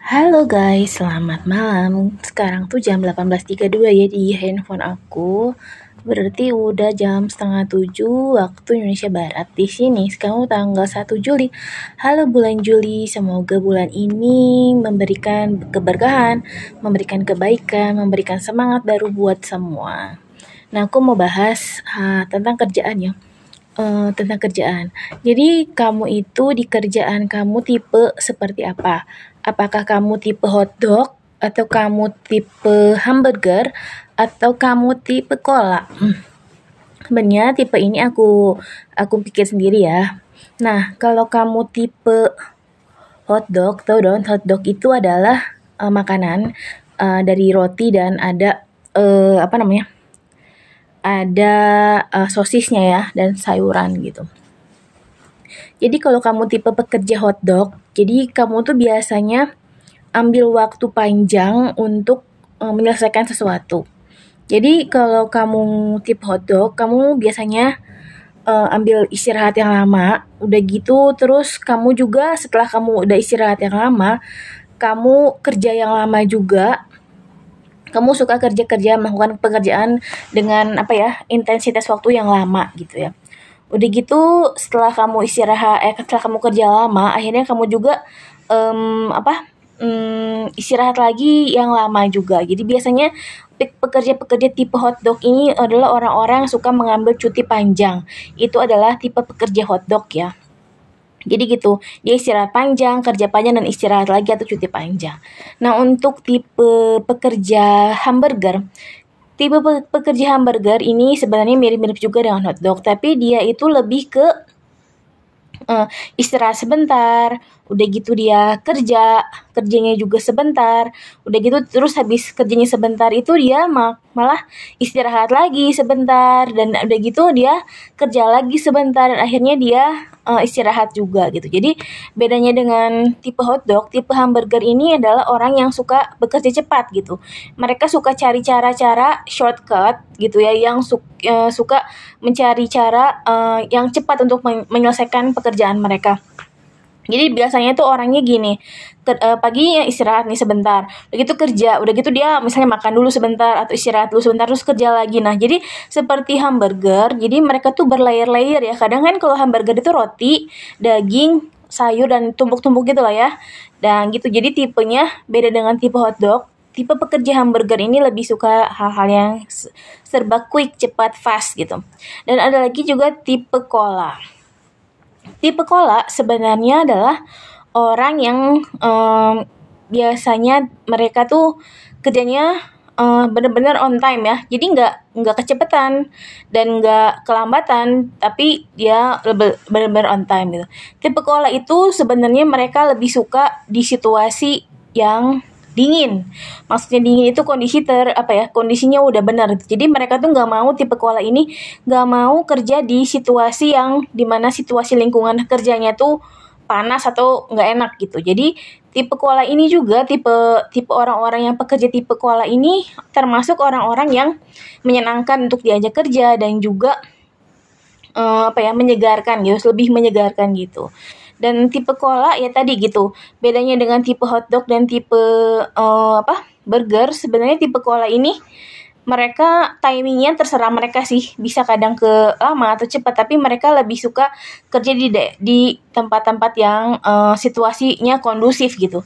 Halo guys, selamat malam. Sekarang tuh jam 18.32 ya di handphone aku. Berarti udah jam setengah tujuh waktu Indonesia Barat di sini. Sekarang tanggal 1 Juli. Halo bulan Juli, semoga bulan ini memberikan keberkahan, memberikan kebaikan, memberikan semangat baru buat semua. Nah, aku mau bahas ha, tentang kerjaan ya. Uh, tentang kerjaan. Jadi kamu itu di kerjaan kamu tipe seperti apa? apakah kamu tipe hotdog atau kamu tipe hamburger atau kamu tipe cola. Hmm. Sebenarnya tipe ini aku aku pikir sendiri ya. Nah, kalau kamu tipe hotdog, tahu dong hotdog itu adalah uh, makanan uh, dari roti dan ada uh, apa namanya? Ada uh, sosisnya ya dan sayuran gitu. Jadi kalau kamu tipe pekerja hotdog, jadi kamu tuh biasanya ambil waktu panjang untuk uh, menyelesaikan sesuatu. Jadi kalau kamu tipe hotdog, kamu biasanya uh, ambil istirahat yang lama, udah gitu terus kamu juga setelah kamu udah istirahat yang lama, kamu kerja yang lama juga. Kamu suka kerja-kerja melakukan pekerjaan dengan apa ya intensitas waktu yang lama gitu ya. Udah gitu setelah kamu istirahat eh setelah kamu kerja lama akhirnya kamu juga um, apa um, istirahat lagi yang lama juga. Jadi biasanya pekerja-pekerja tipe hotdog ini adalah orang-orang yang suka mengambil cuti panjang. Itu adalah tipe pekerja hotdog ya jadi gitu, dia istirahat panjang, kerja panjang dan istirahat lagi atau cuti panjang. Nah, untuk tipe pekerja hamburger, Tipe pekerja hamburger ini sebenarnya mirip-mirip juga dengan hotdog, tapi dia itu lebih ke uh, istirahat sebentar, udah gitu dia kerja, kerjanya juga sebentar, udah gitu terus habis kerjanya sebentar itu dia malah istirahat lagi sebentar dan udah gitu dia kerja lagi sebentar dan akhirnya dia uh, istirahat juga gitu. Jadi bedanya dengan tipe hotdog, tipe hamburger ini adalah orang yang suka bekerja cepat gitu. Mereka suka cari cara-cara shortcut gitu ya, yang su uh, suka mencari cara uh, yang cepat untuk menyelesaikan pekerjaan mereka. Jadi biasanya tuh orangnya gini, ke, uh, pagi istirahat nih sebentar, udah gitu kerja, udah gitu dia misalnya makan dulu sebentar atau istirahat dulu sebentar terus kerja lagi. Nah, jadi seperti hamburger, jadi mereka tuh berlayer-layer ya. Kadang kan kalau hamburger itu roti, daging, sayur dan tumpuk-tumpuk gitu lah ya. Dan gitu. Jadi tipenya beda dengan tipe hotdog. Tipe pekerja hamburger ini lebih suka hal-hal yang serba quick, cepat, fast gitu. Dan ada lagi juga tipe cola. Tipe cola sebenarnya adalah orang yang um, biasanya mereka tuh kerjanya uh, benar-benar on time ya. Jadi nggak nggak kecepatan dan nggak kelambatan, tapi dia benar-benar on time gitu. Tipe cola itu sebenarnya mereka lebih suka di situasi yang dingin. Maksudnya dingin itu kondisi ter apa ya kondisinya udah benar. Jadi mereka tuh nggak mau tipe koala ini nggak mau kerja di situasi yang di mana situasi lingkungan kerjanya tuh panas atau nggak enak gitu. Jadi tipe koala ini juga tipe tipe orang-orang yang pekerja tipe koala ini termasuk orang-orang yang menyenangkan untuk diajak kerja dan juga uh, apa ya menyegarkan gitu, lebih menyegarkan gitu dan tipe cola ya tadi gitu. Bedanya dengan tipe hotdog dan tipe uh, apa burger sebenarnya tipe cola ini mereka timingnya terserah mereka sih. Bisa kadang ke lama atau cepat tapi mereka lebih suka kerja di di tempat-tempat yang uh, situasinya kondusif gitu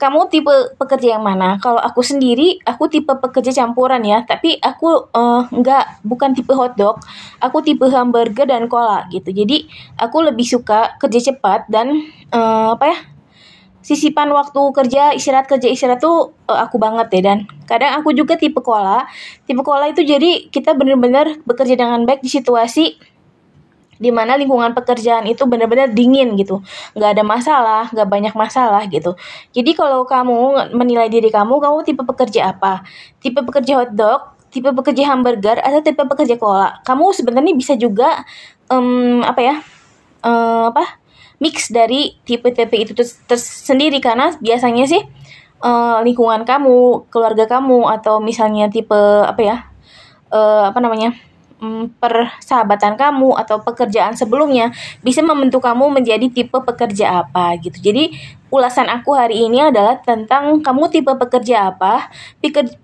kamu tipe pekerja yang mana? Kalau aku sendiri, aku tipe pekerja campuran ya. Tapi aku uh, nggak, bukan tipe hotdog. Aku tipe hamburger dan cola gitu. Jadi aku lebih suka kerja cepat dan uh, apa ya? Sisipan waktu kerja, istirahat kerja istirahat tuh uh, aku banget ya dan kadang aku juga tipe cola. Tipe cola itu jadi kita benar-benar bekerja dengan baik di situasi di mana lingkungan pekerjaan itu benar-benar dingin gitu. Nggak ada masalah nggak banyak masalah gitu. Jadi kalau kamu menilai diri kamu kamu tipe pekerja apa? Tipe pekerja hotdog tipe pekerja hamburger atau tipe pekerja cola? Kamu sebenarnya bisa juga um, apa ya um, apa mix dari tipe-tipe itu tersendiri. Karena biasanya sih uh, lingkungan kamu keluarga kamu atau misalnya tipe apa ya uh, apa namanya mm, persahabatan kamu atau pekerjaan sebelumnya bisa membentuk kamu menjadi tipe pekerja apa gitu. Jadi ulasan aku hari ini adalah tentang kamu tipe pekerja apa?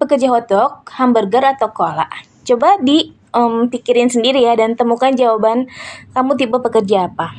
Pekerja hotdog, hamburger atau cola? Coba di um, pikirin sendiri ya dan temukan jawaban kamu tipe pekerja apa.